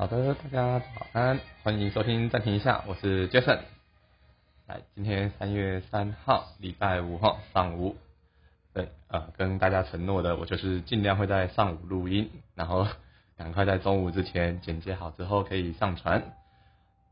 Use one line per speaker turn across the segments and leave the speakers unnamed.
好的，大家早安，欢迎收听暂停一下，我是 Jason。来，今天三月三号，礼拜五号上午，对，呃，跟大家承诺的，我就是尽量会在上午录音，然后赶快在中午之前剪接好之后可以上传。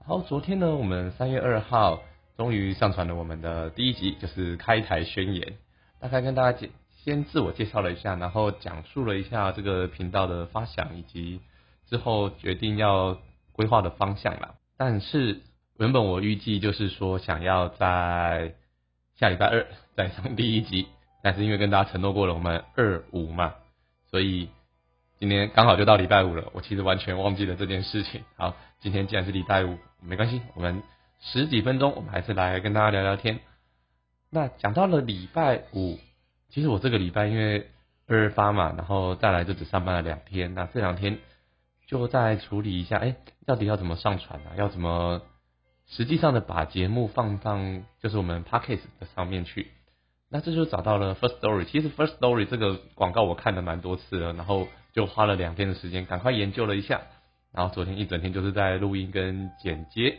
然后昨天呢，我们三月二号终于上传了我们的第一集，就是开台宣言，大概跟大家简先自我介绍了一下，然后讲述了一下这个频道的发想以及。之后决定要规划的方向啦，但是原本我预计就是说想要在下礼拜二 再上第一集，但是因为跟大家承诺过了，我们二五嘛，所以今天刚好就到礼拜五了，我其实完全忘记了这件事情。好，今天既然是礼拜五，没关系，我们十几分钟，我们还是来跟大家聊聊天。那讲到了礼拜五，其实我这个礼拜因为二发嘛，然后再来就只上班了两天，那这两天。就再处理一下，哎，到底要怎么上传啊？要怎么实际上的把节目放到就是我们 p a c k a g e 的上面去？那这就找到了 First Story。其实 First Story 这个广告我看了蛮多次了，然后就花了两天的时间，赶快研究了一下。然后昨天一整天就是在录音跟剪接，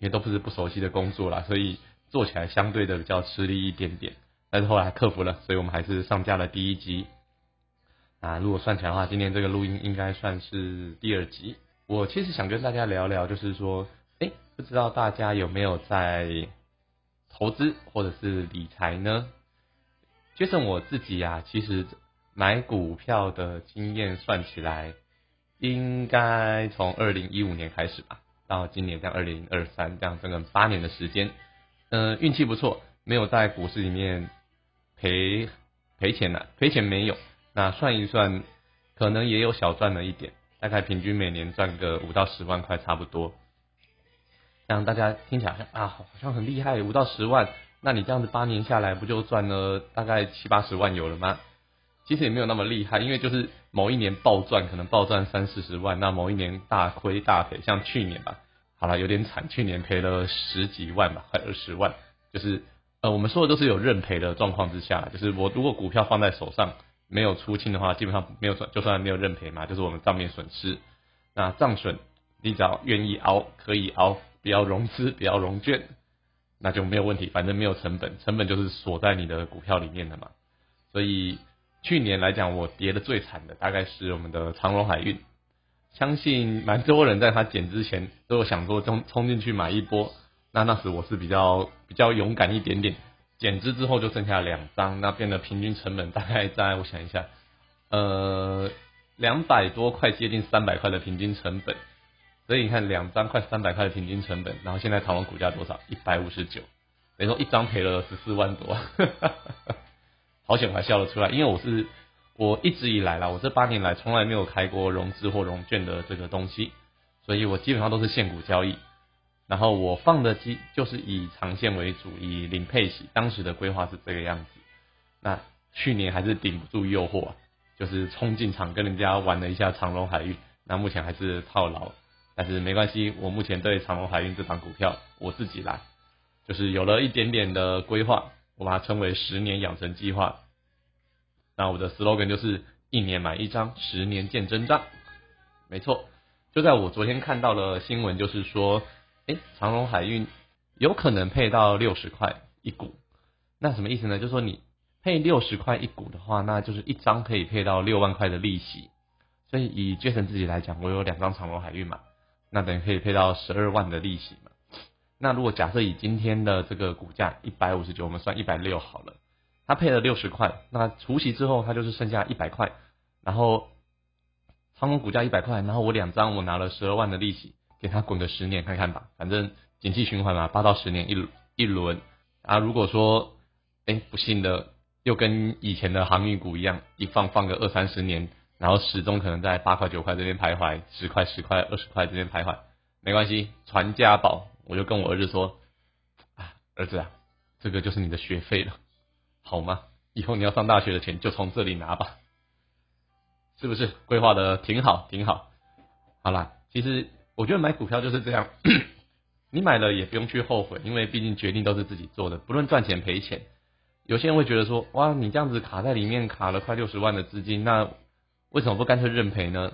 因为都不是不熟悉的工作啦，所以做起来相对的比较吃力一点点。但是后来克服了，所以我们还是上架了第一集。啊，如果算起来的话，今天这个录音应该算是第二集。我其实想跟大家聊聊，就是说，哎，不知道大家有没有在投资或者是理财呢？就算我自己呀，其实买股票的经验算起来，应该从二零一五年开始吧，到今年这样二零二三这样整整八年的时间，嗯，运气不错，没有在股市里面赔赔钱了，赔钱没有。那算一算，可能也有小赚了一点，大概平均每年赚个五到十万块差不多。让大家听起来像啊，好像很厉害，五到十万，那你这样子八年下来不就赚了大概七八十万有了吗？其实也没有那么厉害，因为就是某一年暴赚，可能暴赚三四十万，那某一年大亏大赔，像去年吧，好了有点惨，去年赔了十几万吧，快二十万，就是呃我们说的都是有认赔的状况之下，就是我如果股票放在手上。没有出清的话，基本上没有算，就算没有认赔嘛，就是我们账面损失。那账损，你只要愿意熬，可以熬，不要融资，不要融券，那就没有问题。反正没有成本，成本就是锁在你的股票里面的嘛。所以去年来讲，我跌的最惨的大概是我们的长荣海运。相信蛮多人在它减之前都有想说冲冲进去买一波。那那时我是比较比较勇敢一点点。减资之后就剩下两张，那变得平均成本大概在我想一下，呃，两百多块，接近三百块的平均成本。所以你看两张快三百块的平均成本，然后现在长隆股价多少？一百五十九，等于说一张赔了十四万多。好险我还笑得出来，因为我是我一直以来啦，我这八年来从来没有开过融资或融券的这个东西，所以我基本上都是现股交易。然后我放的机就是以长线为主，以零配息。当时的规划是这个样子。那去年还是顶不住诱惑，就是冲进场跟人家玩了一下长隆海运。那目前还是套牢，但是没关系。我目前对长隆海运这档股票，我自己来，就是有了一点点的规划。我把它称为十年养成计划。那我的 slogan 就是一年买一张，十年见真章。没错，就在我昨天看到了新闻，就是说。哎，长荣海运有可能配到六十块一股，那什么意思呢？就是说你配六十块一股的话，那就是一张可以配到六万块的利息。所以以 Jason 自己来讲，我有两张长荣海运嘛，那等于可以配到十二万的利息嘛。那如果假设以今天的这个股价一百五十九，我们算一百六好了，他配了六十块，那除息之后，他就是剩下一百块。然后长荣股价一百块，然后我两张我拿了十二万的利息。给他滚个十年看看吧，反正景气循环嘛，八到十年一一轮啊。如果说哎不幸的又跟以前的航运股一样，一放放个二三十年，然后始终可能在八块九块这边徘徊，十块十块二十块这边徘徊，没关系，传家宝，我就跟我儿子说啊，儿子啊，这个就是你的学费了，好吗？以后你要上大学的钱就从这里拿吧，是不是规划的挺好挺好？好啦，其实。我觉得买股票就是这样，你买了也不用去后悔，因为毕竟决定都是自己做的，不论赚钱赔钱。有些人会觉得说，哇，你这样子卡在里面卡了快六十万的资金，那为什么不干脆认赔呢？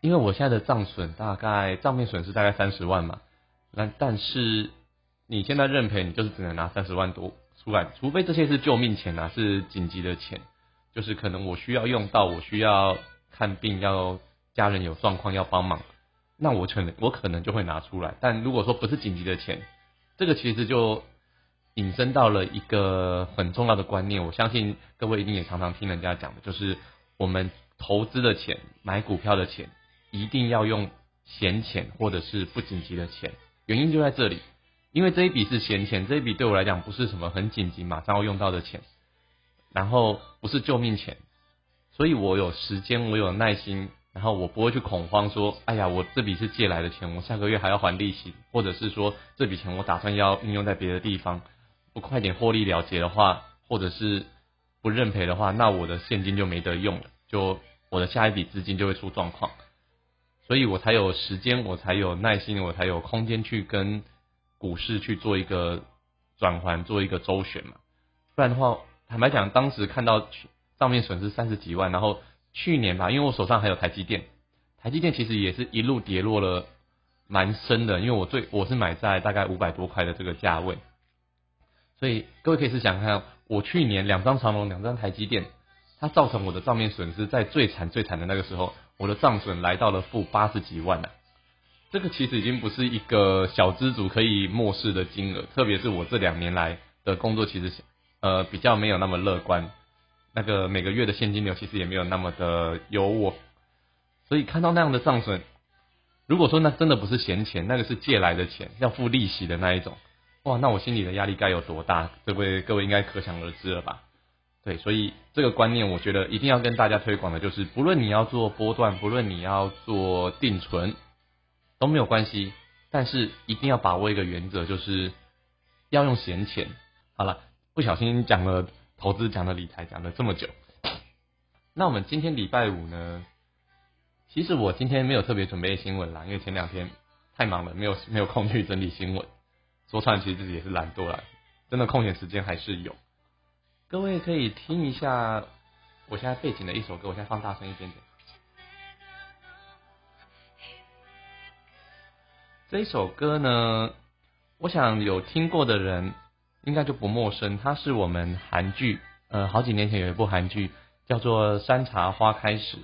因为我现在的账损大概账面损失大概三十万嘛，那但是你现在认赔，你就是只能拿三十万多出来，除非这些是救命钱啊，是紧急的钱，就是可能我需要用到，我需要看病，要家人有状况要帮忙，那我可能我可能就会拿出来。但如果说不是紧急的钱，这个其实就引申到了一个很重要的观念，我相信各位一定也常常听人家讲的，就是我们投资的钱，买股票的钱。一定要用闲钱或者是不紧急的钱，原因就在这里，因为这一笔是闲钱，这一笔对我来讲不是什么很紧急马上要用到的钱，然后不是救命钱，所以我有时间，我有耐心，然后我不会去恐慌说，哎呀，我这笔是借来的钱，我下个月还要还利息，或者是说这笔钱我打算要运用在别的地方，不快点获利了结的话，或者是不认赔的话，那我的现金就没得用了，就我的下一笔资金就会出状况。所以我才有时间，我才有耐心，我才有空间去跟股市去做一个转换，做一个周旋嘛。不然的话，坦白讲，当时看到账面损失三十几万，然后去年吧，因为我手上还有台积电，台积电其实也是一路跌落了蛮深的，因为我最我是买在大概五百多块的这个价位，所以各位可以试想看，我去年两张长龙，两张台积电，它造成我的账面损失在最惨最惨的那个时候。我的账损来到了负八十几万了，这个其实已经不是一个小资主可以漠视的金额，特别是我这两年来的工作，其实呃比较没有那么乐观，那个每个月的现金流其实也没有那么的优渥，所以看到那样的账损，如果说那真的不是闲钱，那个是借来的钱，要付利息的那一种，哇，那我心里的压力该有多大？各位各位应该可想而知了吧？对，所以这个观念，我觉得一定要跟大家推广的，就是不论你要做波段，不论你要做定存，都没有关系，但是一定要把握一个原则，就是要用闲钱。好了，不小心讲了投资，讲了理财，讲了这么久，那我们今天礼拜五呢？其实我今天没有特别准备新闻啦，因为前两天太忙了，没有没有空去整理新闻。说穿，其实自己也是懒惰啦，真的空闲时间还是有。各位可以听一下我现在背景的一首歌，我现在放大声一点点。这一首歌呢，我想有听过的人应该就不陌生，它是我们韩剧，呃，好几年前有一部韩剧叫做《山茶花开时》，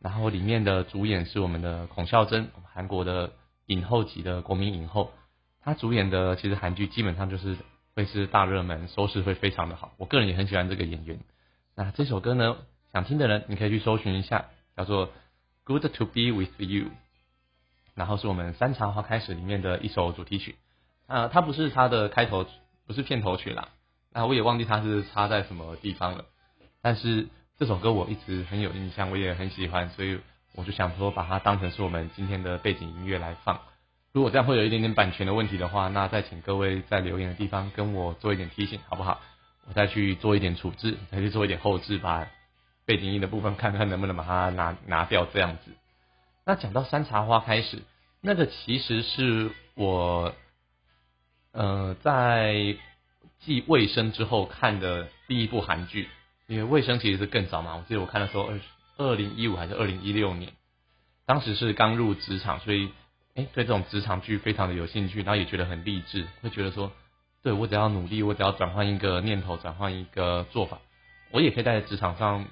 然后里面的主演是我们的孔孝真，韩国的影后级的国民影后，她主演的其实韩剧基本上就是。会是大热门，收视会非常的好。我个人也很喜欢这个演员。那这首歌呢，想听的人你可以去搜寻一下，叫做《Good to Be with You》，然后是我们《山茶花开始》里面的一首主题曲。啊，它不是它的开头，不是片头曲啦。那我也忘记它是插在什么地方了。但是这首歌我一直很有印象，我也很喜欢，所以我就想说把它当成是我们今天的背景音乐来放。如果这样会有一点点版权的问题的话，那再请各位在留言的地方跟我做一点提醒，好不好？我再去做一点处置，再去做一点后置，把背景音的部分看看能不能把它拿拿掉这样子。那讲到山茶花开始，那个其实是我呃在继卫生之后看的第一部韩剧，因为卫生其实是更早嘛，我记得我看的时候二二零一五还是二零一六年，当时是刚入职场，所以。哎，对这种职场剧非常的有兴趣，然后也觉得很励志，会觉得说，对我只要努力，我只要转换一个念头，转换一个做法，我也可以在职场上，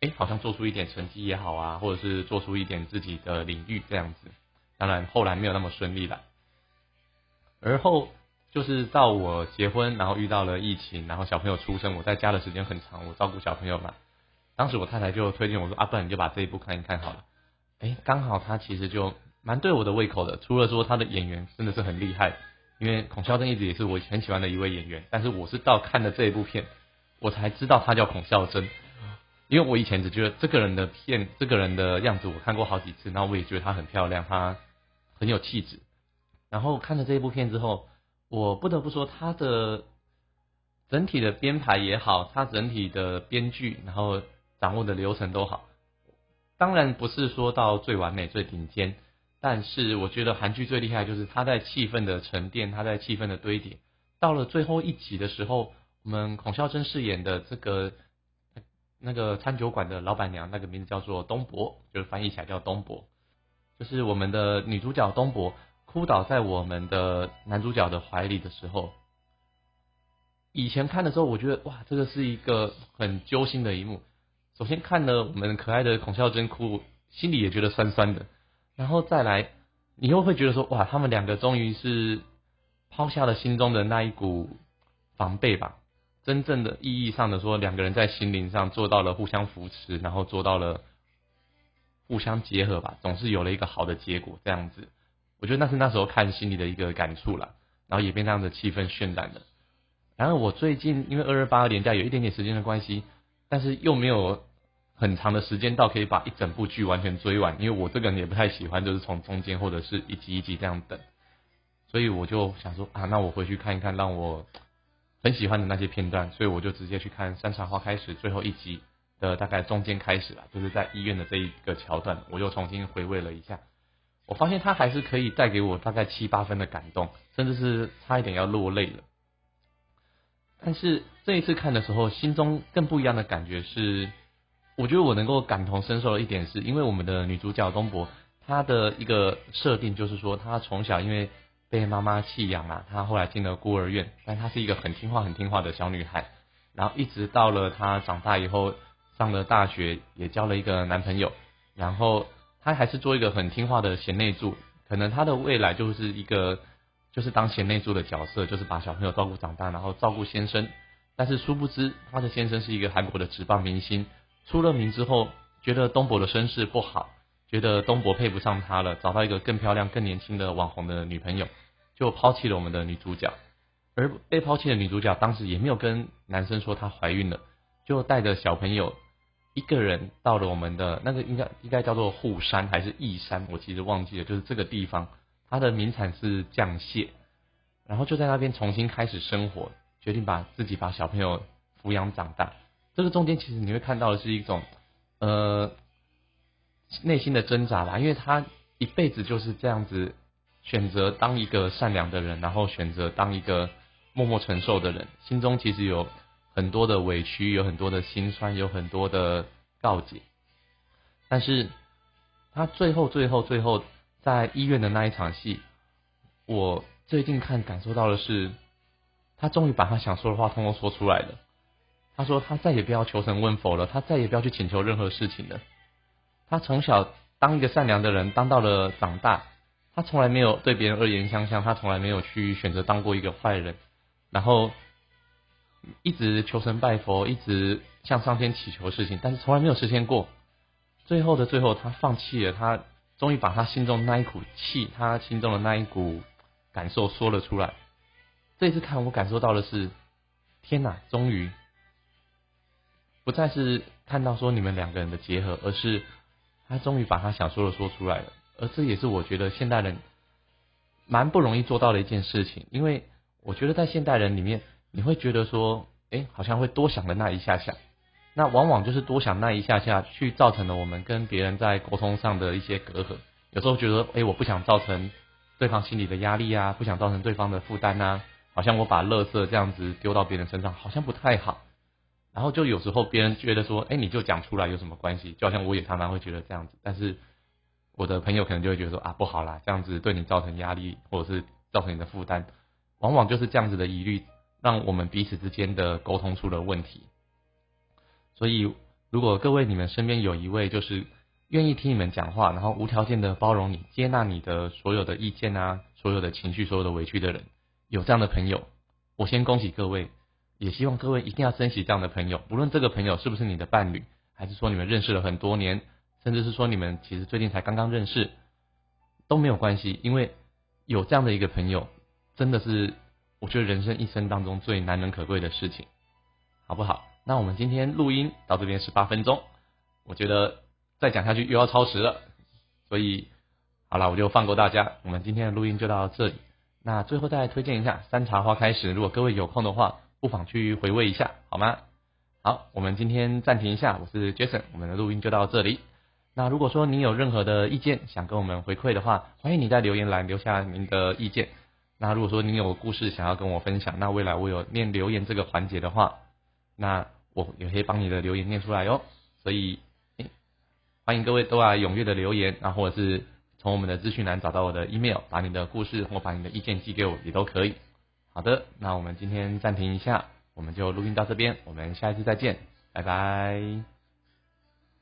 哎，好像做出一点成绩也好啊，或者是做出一点自己的领域这样子。当然后来没有那么顺利了，而后就是到我结婚，然后遇到了疫情，然后小朋友出生，我在家的时间很长，我照顾小朋友嘛。当时我太太就推荐我说，啊，不然你就把这一部看一看好了。哎，刚好他其实就。蛮对我的胃口的，除了说他的演员真的是很厉害，因为孔孝真一直也是我很喜欢的一位演员，但是我是到看了这一部片，我才知道他叫孔孝真，因为我以前只觉得这个人的片，这个人的样子我看过好几次，然后我也觉得她很漂亮，她很有气质，然后看了这一部片之后，我不得不说他的整体的编排也好，他整体的编剧，然后掌握的流程都好，当然不是说到最完美、最顶尖。但是我觉得韩剧最厉害就是他在气氛的沉淀，他在气氛的堆叠。到了最后一集的时候，我们孔孝真饰演的这个那个餐酒馆的老板娘，那个名字叫做东博，就是翻译起来叫东博。就是我们的女主角东博扑倒在我们的男主角的怀里的时候，以前看的时候，我觉得哇，这个是一个很揪心的一幕。首先看了我们可爱的孔孝真哭，心里也觉得酸酸的，然后再来，你又会觉得说哇，他们两个终于是抛下了心中的那一股防备吧。真正的意义上的说，两个人在心灵上做到了互相扶持，然后做到了互相结合吧，总是有了一个好的结果。这样子，我觉得那是那时候看心里的一个感触了，然后也被那样的气氛渲染了。然后我最近因为二二八年假有一点点时间的关系，但是又没有很长的时间到可以把一整部剧完全追完，因为我这个人也不太喜欢就是从中间或者是一集一集这样等，所以我就想说啊，那我回去看一看，让我。很喜欢的那些片段，所以我就直接去看《山茶花开始》最后一集的大概中间开始了，就是在医院的这一个桥段，我又重新回味了一下。我发现它还是可以带给我大概七八分的感动，甚至是差一点要落泪了。但是这一次看的时候，心中更不一样的感觉是，我觉得我能够感同身受的一点是，因为我们的女主角东博，她的一个设定就是说，她从小因为被妈妈弃养嘛，她后来进了孤儿院，但她是一个很听话、很听话的小女孩。然后一直到了她长大以后，上了大学，也交了一个男朋友。然后她还是做一个很听话的贤内助，可能她的未来就是一个就是当贤内助的角色，就是把小朋友照顾长大，然后照顾先生。但是殊不知，她的先生是一个韩国的职棒明星，出了名之后，觉得东博的身世不好。觉得东博配不上她了，找到一个更漂亮、更年轻的网红的女朋友，就抛弃了我们的女主角。而被抛弃的女主角当时也没有跟男生说她怀孕了，就带着小朋友一个人到了我们的那个应该应该叫做户山还是义山，我其实忘记了，就是这个地方，它的名产是酱蟹，然后就在那边重新开始生活，决定把自己把小朋友抚养长大。这个中间其实你会看到的是一种呃。内心的挣扎吧，因为他一辈子就是这样子选择当一个善良的人，然后选择当一个默默承受的人，心中其实有很多的委屈，有很多的心酸，有很多的告解。但是他最后、最后、最后在医院的那一场戏，我最近看感受到的是，他终于把他想说的话通通说出来了。他说他再也不要求神问佛了，他再也不要去请求任何事情了。他从小当一个善良的人，当到了长大，他从来没有对别人恶言相向，他从来没有去选择当过一个坏人，然后一直求神拜佛，一直向上天祈求事情，但是从来没有实现过。最后的最后，他放弃了，他终于把他心中那一股气，他心中的那一股感受说了出来。这一次看，我感受到的是，天哪，终于不再是看到说你们两个人的结合，而是。他终于把他想说的说出来了，而这也是我觉得现代人蛮不容易做到的一件事情，因为我觉得在现代人里面，你会觉得说，哎，好像会多想的那一下下，那往往就是多想那一下下，去造成了我们跟别人在沟通上的一些隔阂。有时候觉得，哎，我不想造成对方心里的压力啊，不想造成对方的负担啊，好像我把垃圾这样子丢到别人身上，好像不太好。然后就有时候别人觉得说，哎，你就讲出来有什么关系？就好像我也常常会觉得这样子，但是我的朋友可能就会觉得说啊，不好啦，这样子对你造成压力，或者是造成你的负担，往往就是这样子的疑虑，让我们彼此之间的沟通出了问题。所以，如果各位你们身边有一位就是愿意听你们讲话，然后无条件的包容你、接纳你的所有的意见啊、所有的情绪、所有的委屈的人，有这样的朋友，我先恭喜各位。也希望各位一定要珍惜这样的朋友，无论这个朋友是不是你的伴侣，还是说你们认识了很多年，甚至是说你们其实最近才刚刚认识，都没有关系，因为有这样的一个朋友，真的是我觉得人生一生当中最难能可贵的事情，好不好？那我们今天录音到这边十八分钟，我觉得再讲下去又要超时了，所以好了，我就放过大家，我们今天的录音就到这里。那最后再推荐一下《山茶花开始》，如果各位有空的话。不妨去回味一下，好吗？好，我们今天暂停一下，我是 Jason，我们的录音就到这里。那如果说您有任何的意见想跟我们回馈的话，欢迎你在留言栏留下您的意见。那如果说你有故事想要跟我分享，那未来我有念留言这个环节的话，那我也可以帮你的留言念出来哟。所以欢迎各位都来踊跃的留言，然后或是。从我们的资讯栏找到我的 email，把你的故事或把你的意见寄给我也都可以。好的，那我们今天暂停一下，我们就录音到这边，我们下一次再见，拜拜。